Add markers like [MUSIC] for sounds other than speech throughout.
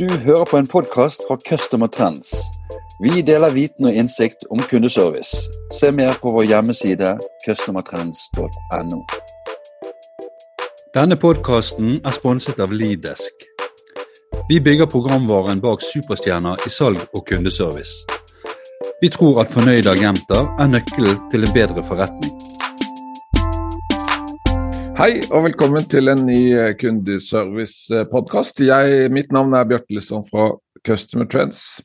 Du hører på en podkast fra Customer Trends. Vi deler viten og innsikt om kundeservice. Se mer på vår hjemmeside customertrends.no. Denne podkasten er sponset av Lidesk. Vi bygger programvaren bak superstjerner i salg og kundeservice. Vi tror at fornøyde agenter er nøkkelen til en bedre forretning. Hei og velkommen til en ny eh, kundeservice-podkast. Mitt navn er Bjarte Lisson fra Customer Trends.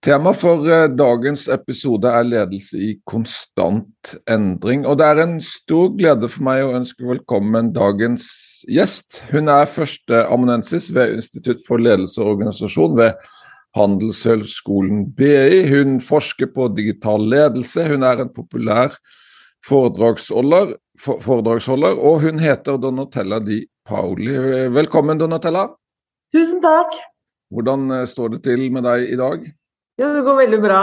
Tema for eh, dagens episode er ledelse i konstant endring. Og det er en stor glede for meg å ønske velkommen dagens gjest. Hun er førsteamanuensis ved Institutt for ledelse og organisasjon ved Handelshøgskolen BI. Hun forsker på digital ledelse. Hun er en populær foredragsholder, foredragsholder, og hun heter Donatella Di Pauli. Velkommen, Donatella. Tusen takk. Hvordan eh, står det til med deg i dag? Ja, Det går veldig bra.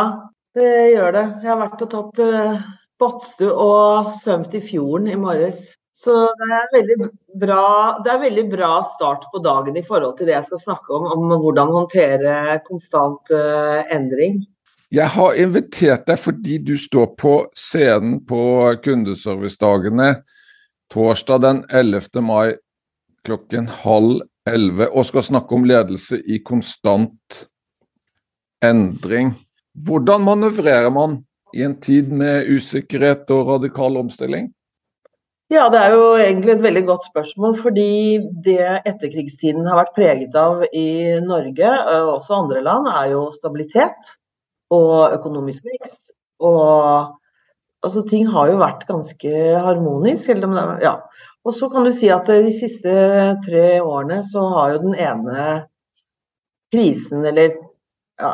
Det gjør det. Jeg har vært og tatt uh, badstue og svømt i fjorden i morges. Så det er, veldig bra, det er veldig bra start på dagen i forhold til det jeg skal snakke om, om hvordan håndtere konstant uh, endring. Jeg har invitert deg fordi du står på scenen på kundeservicedagene torsdag den 11. mai klokken halv elleve og skal snakke om ledelse i konstant endring. Hvordan manøvrerer man i en tid med usikkerhet og radikal omstilling? Ja, Det er jo egentlig et veldig godt spørsmål. Fordi det etterkrigstiden har vært preget av i Norge og også andre land, er jo stabilitet og økonomisk vekst. Og altså, ting har jo vært ganske harmonisk. Ja. Og så kan du si at de siste tre årene så har jo den ene krisen, eller ja,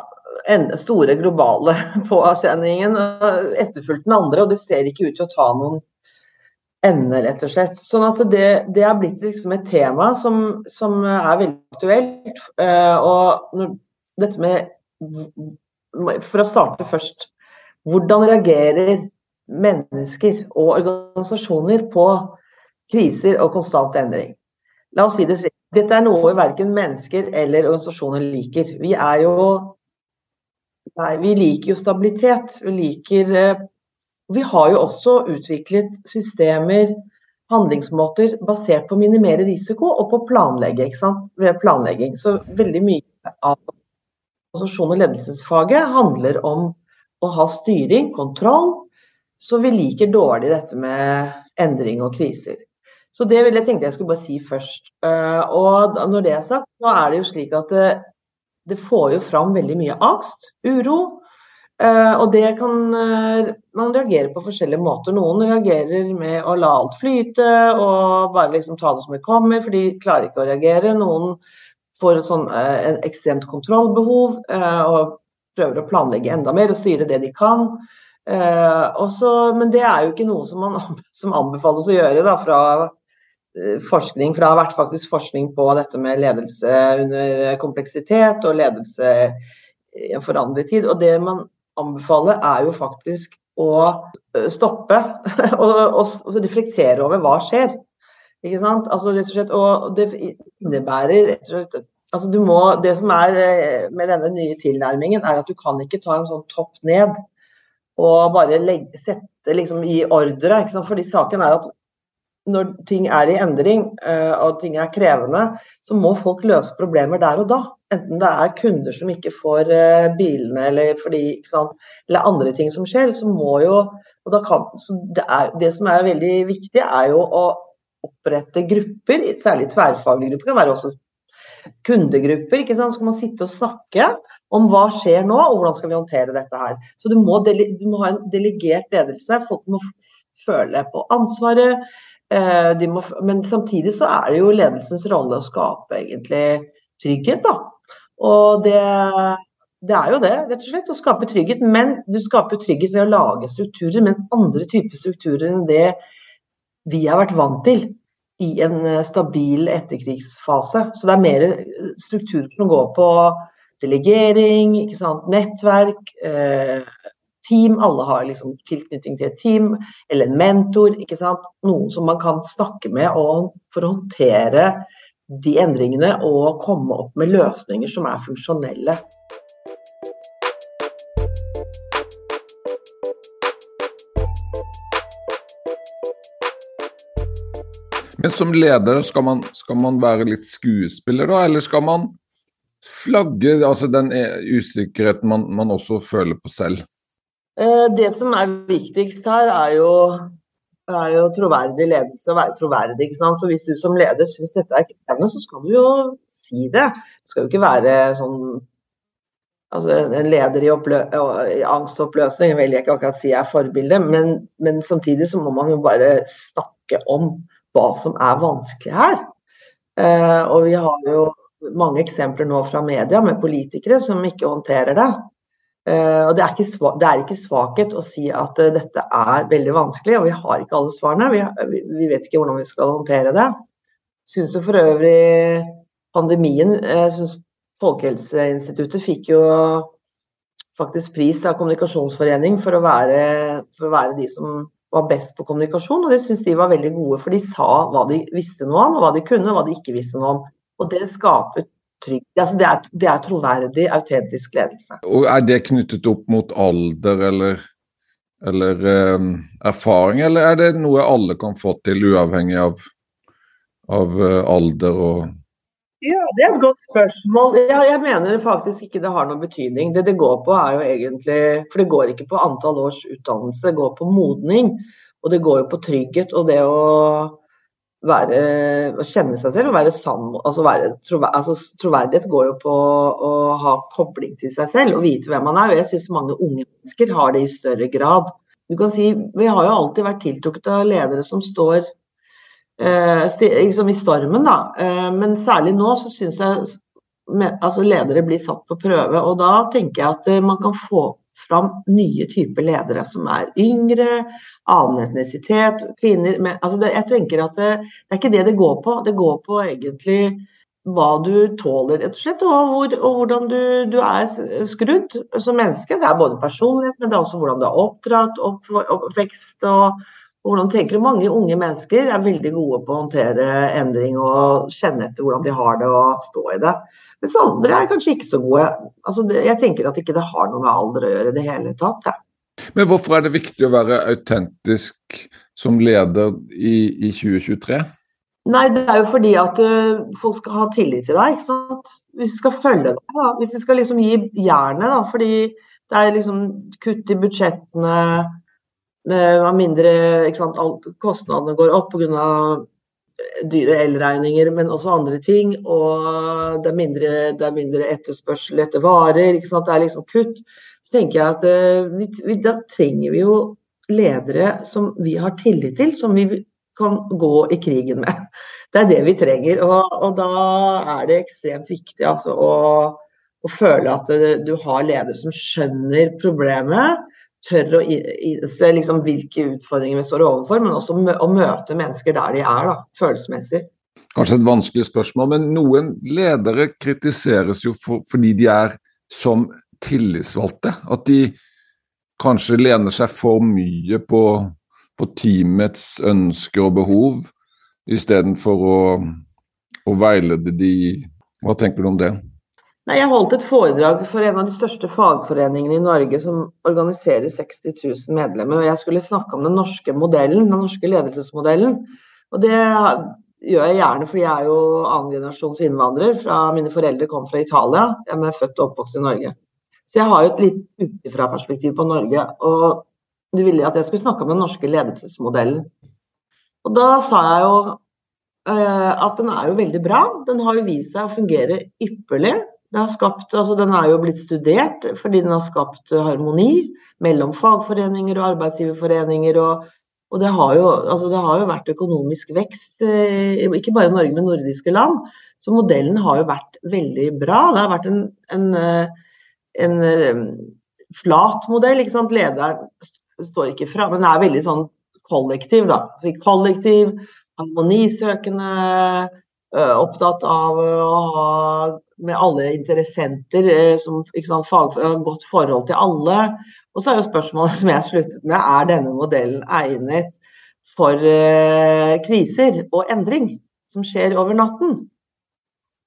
store globale [LAUGHS] påkjenningen etterfulgt den andre, og det ser ikke ut til å ta noen ende, rett og slett. Sånn at det, det er blitt liksom et tema som, som er veldig aktuelt. Uh, og dette med for å starte først. Hvordan reagerer mennesker og organisasjoner på kriser og konstant endring? La oss si det slik. Dette er noe verken mennesker eller organisasjoner liker. Vi er jo Nei, vi liker jo stabilitet. Vi liker eh, Vi har jo også utviklet systemer, handlingsmåter, basert på å minimere risiko og på planlegge. Ikke sant? Ved planlegging. Så veldig mye av organisasjon- og ledelsesfaget handler om å ha styring, kontroll, så vi liker dårlig dette med endring og kriser. Så det vil jeg tenkte jeg skulle bare si først. Eh, og når det er sagt, så er det jo slik at det, det får jo fram veldig mye angst, uro. Eh, og det kan eh, man reagere på forskjellige måter. Noen reagerer med å la alt flyte og bare liksom ta det som det kommer, for de klarer ikke å reagere. Noen får en sånn, eh, en ekstremt kontrollbehov eh, og prøver å planlegge enda mer og styre det de kan. Eh, også, men det er jo ikke noe som, man, som anbefales å gjøre da, fra forskning, for det har vært faktisk forskning på dette med ledelse under kompleksitet og ledelse i en forandret tid. Og det man anbefaler, er jo faktisk å stoppe [LAUGHS] og, og reflektere over hva skjer. Ikke sant? Altså, rett og slett, og det innebærer rett og slett altså du må, Det som er eh, med denne nye tilnærmingen, er at du kan ikke ta en sånn topp ned og bare legge, sette liksom i ordre. Ikke sant? Fordi saken er at når ting er i endring uh, og ting er krevende, så må folk løse problemer der og da. Enten det er kunder som ikke får uh, bilene eller, fordi, eller andre ting som skjer, så må jo og da kan, så det, er, det som er veldig viktig, er jo å opprette grupper, særlig tverrfaglige grupper. Det kan være også kundegrupper. ikke sant? Så kan man sitte og snakke om hva skjer nå, og hvordan skal vi håndtere dette her. Så du må, du må ha en delegert ledelse. Folk må føle på ansvaret. Eh, må, men samtidig så er det jo ledelsens rolle å skape egentlig trygghet, da. Og det, det er jo det, rett og slett. Å skape trygghet. Men du skaper trygghet ved å lage strukturer, men andre typer strukturer enn det vi har vært vant til i en eh, stabil etterkrigsfase. Så det er mer eh, strukturer som går på delegering, nettverk, eh, team. Alle har liksom tilknytning til et team eller en mentor. Noen som man kan snakke med for å håndtere de endringene og komme opp med løsninger som er funksjonelle. Men som leder, skal man, skal man være litt skuespiller da, eller skal man flagge altså den usikkerheten man, man også føler på selv? Eh, det som er viktigst her, er jo, er jo troverdig ledelse. og være troverdig. ikke sant? Så Hvis du som leder syns dette er krevende, så skal du jo si det. Det skal jo ikke være sånn altså En leder i, i angstoppløsning vil jeg ikke akkurat si er forbilde, men, men samtidig så må man jo bare snakke om hva som er vanskelig her. Uh, og vi har jo mange eksempler nå fra media med politikere som ikke håndterer det. Uh, og det er, ikke, det er, ikke, svakhet å si at uh, dette er veldig vanskelig, og vi har ikke alle svarene. Vi, vi vet ikke hvordan vi skal håndtere det. Syns jo for øvrig pandemien Jeg synes Folkehelseinstituttet fikk jo faktisk pris av Kommunikasjonsforening for å være, for å være de som var best på kommunikasjon, og det syns de var veldig gode. For de sa hva de visste noe om, og hva de kunne, og hva de ikke visste noe om. Og det skaper trygg altså det, er, det er troverdig, autentisk ledelse. Og Er det knyttet opp mot alder eller, eller um, erfaring, eller er det noe alle kan få til, uavhengig av, av uh, alder og ja, Det er et godt spørsmål. Ja, jeg mener faktisk ikke det har noen betydning. Det det går på er jo egentlig For det går ikke på antall års utdannelse, det går på modning. Og det går jo på trygghet og det å være, å kjenne seg selv og være sann. Altså, være, altså troverdighet går jo på å ha kobling til seg selv og vite hvem man er. Og jeg syns mange unge mennesker har det i større grad. Du kan si, Vi har jo alltid vært tiltrukket av ledere som står liksom i stormen, da. Eh, men særlig nå så syns jeg altså ledere blir satt på prøve. Og da tenker jeg at eh, man kan få fram nye typer ledere som er yngre, annen etnisitet, kvinner men, altså det, Jeg tenker at det, det, er ikke det det går på. Det går på egentlig hva du tåler, rett og slett, og, hvor, og hvordan du, du, er skrudd som menneske. Det er både personlighet, men det er også hvordan du er oppdratt, opp, oppvekst og hvordan tenker du? Mange unge mennesker er veldig gode på å håndtere endring og kjenne etter hvordan de har det og stå i det. Mens andre er kanskje ikke så gode. Altså, jeg tenker at ikke det har noe med alder å gjøre i det hele tatt. Ja. Men hvorfor er det viktig å være autentisk som leder i, i 2023? Nei, det er jo fordi at uh, folk skal ha tillit til deg. ikke sant? Hvis de skal følge deg, da. hvis de skal liksom gi jernet, da. Fordi det er liksom kutt i budsjettene, var mindre, ikke sant? Kostnadene går opp pga dyre elregninger, men også andre ting. Og det er mindre, det er mindre etterspørsel etter varer. Det er liksom kutt. Så tenker jeg at uh, vi, vi, da trenger vi jo ledere som vi har tillit til, som vi kan gå i krigen med. [LAUGHS] Det er det vi trenger. Og, og da er det ekstremt viktig altså, å, å føle at du har ledere som skjønner problemet tør å innse liksom, hvilke utfordringer vi står overfor, men også å møte mennesker der de er, da, følelsesmessig. Kanskje et vanskelig spørsmål, men noen ledere kritiseres jo for, fordi de er som tillitsvalgte. At de kanskje lener seg for mye på, på teamets ønsker og behov, istedenfor å, å veilede de. Hva tenker du om det? Nei, jeg holdt et foredrag for en av de største fagforeningene i Norge som organiserer 60 000 medlemmer. og Jeg skulle snakke om den norske modellen, den norske ledelsesmodellen. Og det gjør jeg gjerne, fordi jeg er jo annengenerasjons innvandrer. Fra, mine foreldre kom fra Italia, jeg er født og oppvokst i Norge. Så jeg har jo et litt utenfra-perspektiv på Norge. Og de ville at jeg skulle snakke om den norske ledelsesmodellen. Og da sa jeg jo eh, at den er jo veldig bra. Den har jo vist seg å fungere ypperlig. Skapt, altså den er jo blitt studert fordi den har skapt harmoni mellom fagforeninger og arbeidsgiverforeninger. Og, og det, har jo, altså det, har jo, vært økonomisk vekst, eh, ikke bare i Norge, men nordiske land. Så modellen har jo vært veldig bra. Det har vært en, en, eh, en eh, flat modell. ikke sant? Lederen står ikke fra, men er veldig sånn kollektiv. da. Så kollektiv, harmonisøkende, opptatt av å ha med alle interessenter, eh, som sant, fag, godt forhold til alle. Og så er jo spørsmålet [LAUGHS] som jeg sluttet med, er denne modellen egnet for uh, kriser og endring som skjer over natten?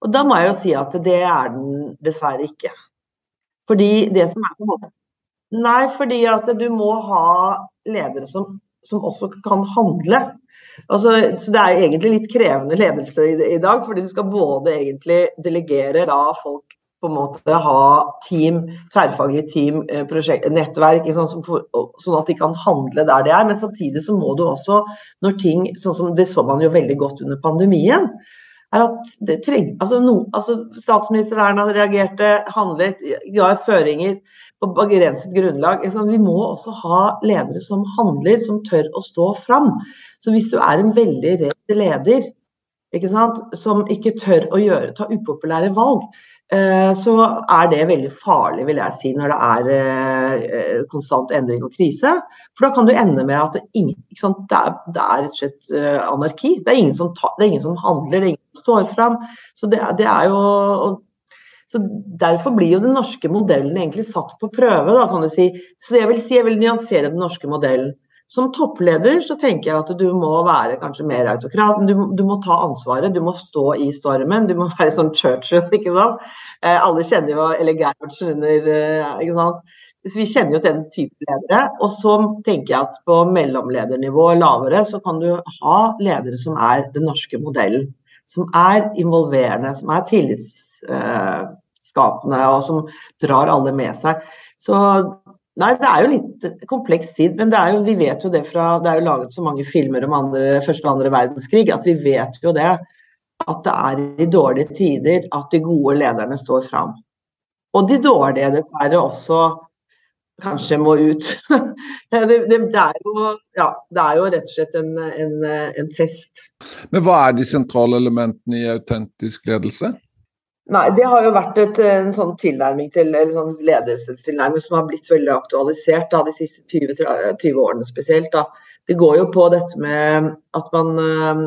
Og da må jeg jo si at det er den dessverre ikke. Fordi det som er på en måte Nei, fordi at du må ha ledere som, som også kan handle. Altså, så Det er egentlig litt krevende ledelse i, i, dag, fordi du skal både egentlig delegere da folk på en måte ha team, tverrfaglig team, eh, prosjekt, nettverk, sånn, sånn, at de kan handle der de er. Men samtidig så må du også, når ting sånn som Det så man jo veldig godt under pandemien. Er at det treng, altså, no, altså Statsminister Erna reagerte, handlet, ga føringer på begrenset grunnlag. Vi må også ha ledere som handler, som tør å stå fram. Så hvis du er en veldig redd leder ikke sant, som ikke tør å gjøre, ta upopulære valg, så er det veldig farlig, vil jeg si, når det er eh, konstant endring og krise. For da kan du ende med at det, sant, det, er, det er, rett og slett eh, anarki. Det er, ingen som, ta, det er ingen som handler, det er ingen som står fram. Så det er jo så Derfor blir jo den norske modellen egentlig satt på prøve. Da, kan du si. Så jeg vil, si, jeg vil nyansere den norske modellen. Som toppleder så tenker jeg at du må være kanskje mer autokrat. Du, du, må ta ansvaret, du må stå i stormen. Du må [LAUGHS] være sånn Churchill, ikke sant. Eh, alle kjenner jo Eller Gerhardsen under eh, ikke sant. Så vi kjenner jo til den type ledere. Og så tenker jeg at på mellomledernivå lavere så kan du ha ledere som er den norske modellen. Som er involverende, som er tillits skapende, og som drar alle med seg. Så Nei, det er jo litt kompleks tid, men jo, vi vet jo det fra Det er jo laget så mange filmer om andre, første og andre verdenskrig at vi vet jo det. At det er i dårlige tider at de gode lederne står fram. Og de dårlige dessverre også kanskje må ut. [LAUGHS] det, det, det, er jo, ja, det, er jo, rett og slett en, en, en test. Men hva er de sentrale elementene i autentisk ledelse? Nei, det har jo vært et, en sånn tilnærming til, eller sånn ledelsestilnærming som har blitt veldig aktualisert da, de siste 20, 20 årene spesielt. Da. Det går jo på dette med at man uh,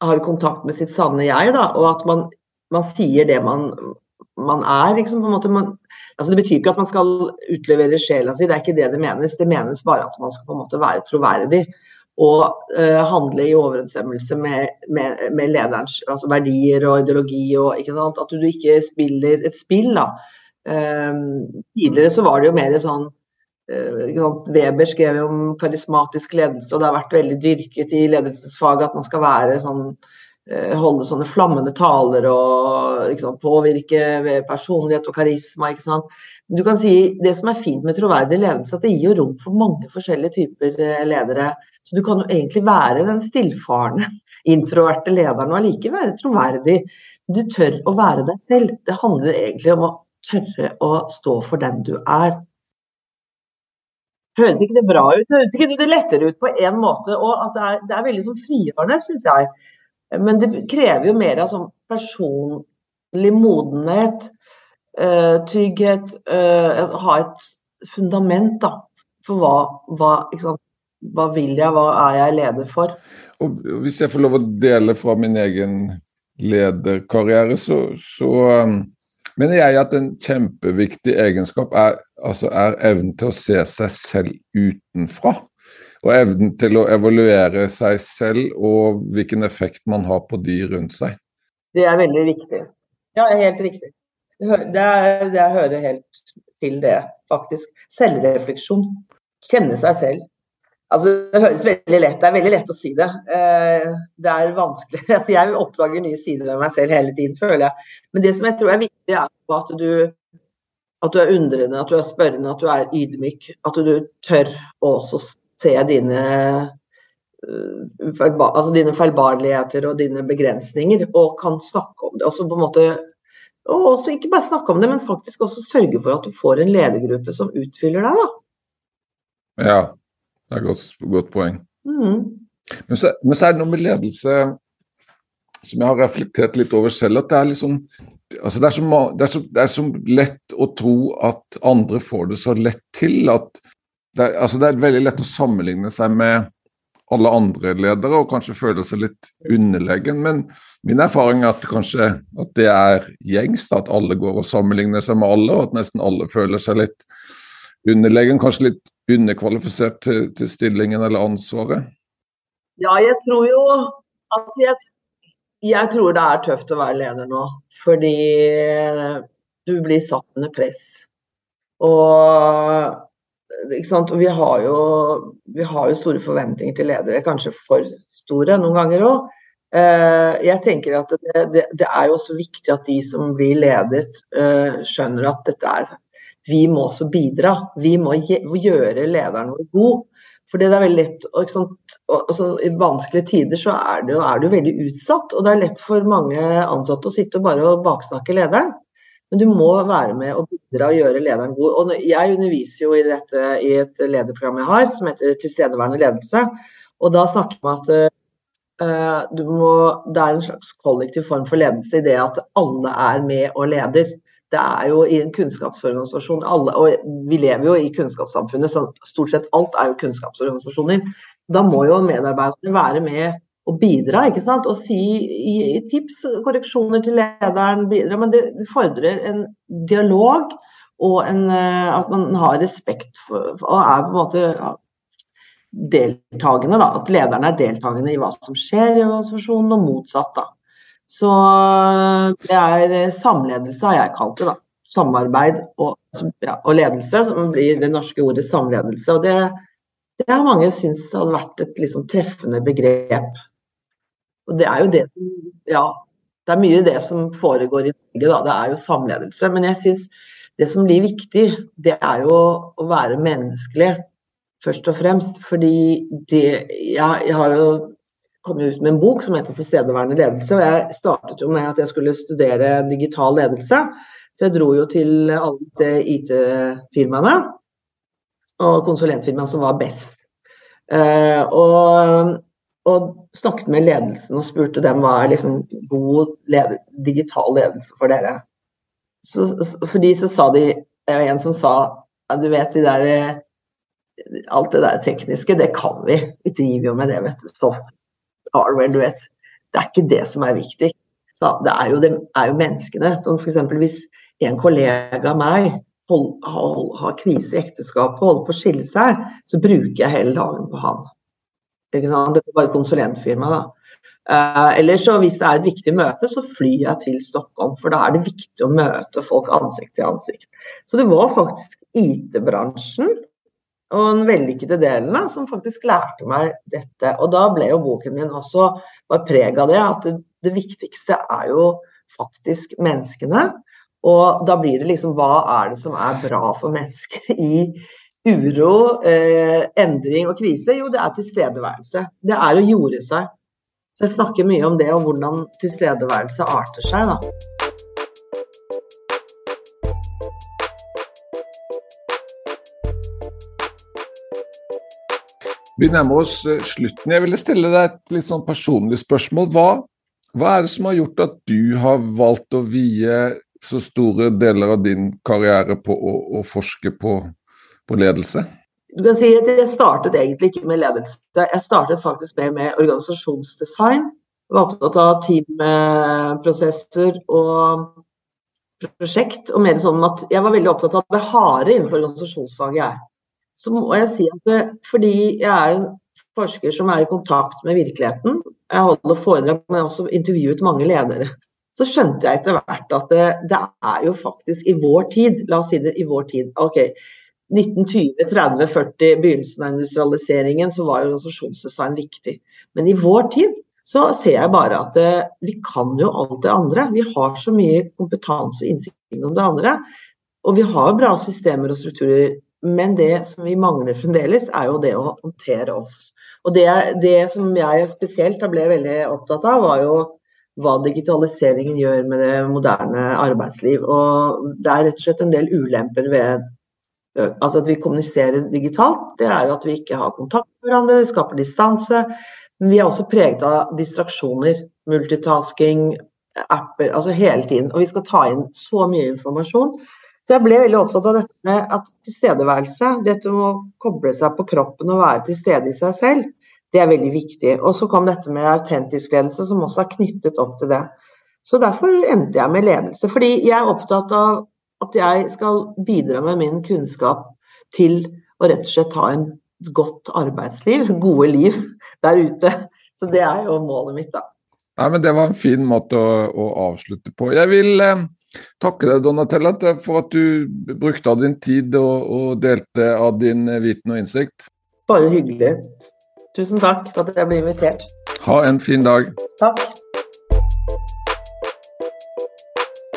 har kontakt med sitt sanne jeg, da, og at man, man sier det man, man er. Liksom, man, altså det betyr ikke at man skal utlevere sjela si, det er ikke det det menes. Det menes bare at man skal på en måte være troverdig og uh, handle i overensstemmelse med, med, med, lederens altså verdier og ideologi. Og, At du ikke spiller et spill. da. Um, tidligere så var det jo mer sånn uh, Weber skrev jo om karismatisk ledelse, og det har vært veldig dyrket i ledelsesfaget at man skal være sånn holde sånne flammende taler og sant, påvirke personlighet og karisma. ikke sant? Du kan si, Det som er fint med troverdig ledelse, at det gir jo rom for mange forskjellige typer ledere. Så du kan jo egentlig være den stillfarende, [LAUGHS] introverte lederen og allikevel være troverdig. Du tør å være deg selv. Det handler egentlig om å tørre å stå for den du er. Høres ikke det bra ut? Høres ikke det lettere ut på en måte? Og at det er, det er veldig sånn frigjørende, syns jeg. Men det krever jo mer av sånn personlig modenhet, uh, trygghet, uh, ha et fundament da, for hva, hva hva vil jeg, hva er jeg leder for? Og Hvis jeg får lov å dele fra min egen lederkarriere, så, så um, mener jeg at en kjempeviktig egenskap er, altså er evnen til å se seg selv utenfra. Og evnen til å evaluere seg selv og hvilken effekt man har på de rundt seg. Det er veldig viktig. Ja, helt riktig. Det, er, det hører helt til det, faktisk. Selvrefleksjon. Kjenne seg selv. Altså, det høres veldig lett Det er veldig lett å si det. Eh, det er vanskelig. [LAUGHS] Altså, jeg oppdager nye sider ved meg selv hele tiden, føler jeg. Men det som jeg tror er viktig, er at du, at du er undrende, at du er spørrende, at du er ydmyk. At du tør å også se dine, eh, altså dine feilbarligheter og dine begrensninger, og kan snakke om det. Altså på en måte, og også ikke bare snakke om det, men faktisk også sørge for at du får en ledergruppe som utfyller deg. da. Ja, det er et godt, godt poeng. Mm. Men, så, men, så, er det noe med ledelse som jeg har reflektert litt over selv. at Det er liksom, altså det, er så, det, er så, det er så lett å tro at andre får det så lett til. at Det er, altså det er veldig lett å sammenligne seg med alle andre ledere, og kanskje føle seg litt underlegen. Men min erfaring er at kanskje at det er gjengs, at alle går og sammenligner seg med alle, og at nesten alle føler seg litt underlegen, kanskje litt underkvalifisert til, til stillingen eller ansvaret. Ja, jeg tror jo altså jeg, jeg tror det er tøft å være leder nå, fordi du blir satt under press. Og vi har, jo, vi har, jo, store forventninger til ledere, kanskje for store noen ganger òg. Eh, jeg tenker at det, det, det, er jo også viktig at de som blir ledet, eh, skjønner at dette er Vi må også bidra. Vi må gjøre lederen vår god. For det er veldig lett, og, og så, I vanskelige tider så er du veldig utsatt, og det er lett for mange ansatte å sitte og bare baksnakke lederen. Men du må være med og bidra og gjøre lederen god. Og jeg underviser jo i, dette, i et lederprogram jeg har, som heter Tilstedeværende ledelse. Og da snakker vi at uh, må, det er en slags kollektiv form for ledelse i det at alle er med og leder. Det er jo i en kunnskapsorganisasjon alle, og Vi lever jo i kunnskapssamfunnet, så stort sett alt er jo kunnskapsorganisasjoner. Da må jo medarbeiderne være med å bidra, ikke sant. Og si gi tips, korreksjoner til lederen, bidra. Men det fordrer en dialog og en, eh, at man har respekt for og er på en måte deltakende, da. At lederen er deltakende i hva som skjer i organisasjonen, og motsatt, da. Så det er samledelse, har jeg kalt det, da. Samarbeid og, ja, og ledelse, som blir det norske ordet samledelse. Og det, det har mange syntes hadde vært et liksom treffende begrep. Og det er jo det som Ja, det er mye det som foregår i Norge, da. Det er jo samledelse. Men jeg syns det som blir viktig, det er jo å være menneskelig, først og fremst. Fordi det Jeg, jeg har jo kommet ut med en bok som heter 'Tilstedeværende ledelse'. Og jeg startet jo med at jeg skulle studere digital ledelse. Så jeg dro jo til alle disse IT-firmaene og konsulentfirmaene som var best. Uh, og og snakket med ledelsen og spurte dem hva er liksom god leder, digital ledelse for dere. Så, for de så sa de En som sa ja, du vet de der Alt det der tekniske, det kan vi. Vi driver jo med det, vet du. Så hardware, du vet. Det er ikke det som er viktig. Så det er jo, det er jo menneskene. Som f.eks. hvis en kollega av meg har krise i ekteskapet og holder på å skille seg, så bruker jeg hele dagen på han. Dette var et konsulentfirma, da. Uh, eller så hvis det er et viktig møte, så flyr jeg til Stockholm. For da er det viktig å møte folk ansikt til ansikt. Så det var faktisk IT-bransjen og den vellykkede delen da, som faktisk lærte meg dette. Og da ble jo boken min også var preg av det, at det, det viktigste er jo faktisk menneskene. Og da blir det liksom hva er det som er bra for mennesker i uro, eh, endring og krise? Jo, det er tilstedeværelse. Det er å jorde seg. Så jeg snakker mye om det, og hvordan tilstedeværelse arter seg. da. Vi nærmer oss eh, slutten. Jeg ville stille deg et litt sånn personlig spørsmål. Hva, hva er det som har gjort at du har valgt å vie så store deler av din karriere på å, å forske på på ledelse? Du kan si at Jeg startet egentlig ikke med ledelse. Jeg startet faktisk mer med organisasjonsdesign. Jeg var opptatt av teamprosesser og prosjekt. og mer sånn at Jeg var veldig opptatt av det harde innenfor organisasjonsfaget. Jeg. Så må jeg si at det, fordi jeg er en forsker som er i kontakt med virkeligheten, jeg holder foredrag, men jeg har også intervjuet mange ledere, så skjønte jeg etter hvert at det, det, er jo faktisk i vår tid, la oss si det i vår tid. ok, 1920, 30, 40, begynnelsen av industrialiseringen, så var organisasjonsdesign viktig. Men i vår tid så ser jeg bare at eh, vi kan jo alt det andre. Vi har så mye kompetanse og innsikt om det andre. Og vi har bra systemer og strukturer, men det som vi mangler fremdeles, er jo det å håndtere oss. Og det, det som jeg spesielt ble veldig opptatt av, var jo hva digitaliseringen gjør med det moderne arbeidsliv. Og det er rett og slett en del ulemper ved altså at vi kommuniserer digitalt, det er at vi ikke har kontakt med hverandre, skaper distanse. Men vi er også preget av distraksjoner, multitasking, apper, altså hele tiden. Og vi skal ta inn så mye informasjon. Så jeg ble veldig opptatt av dette med at tilstedeværelse, dette med å koble seg på kroppen og være til stede i seg selv, Det er veldig viktig. Og så kom dette med autentisk ledelse, som også er knyttet opp til det. Så derfor endte jeg med ledelse. Fordi jeg er opptatt av at jeg skal bidra med min kunnskap til å rett og slett ha en godt arbeidsliv, [LAUGHS] gode liv der ute. Så det er jo målet mitt, da. Nei, men Det var en fin måte å, å avslutte på. Jeg vil eh, takke deg, Donatella, for at du brukte av din tid og, og delte av din viten og innsikt. Bare hyggelig. Tusen takk for at jeg ble invitert. Ha en fin dag. Takk.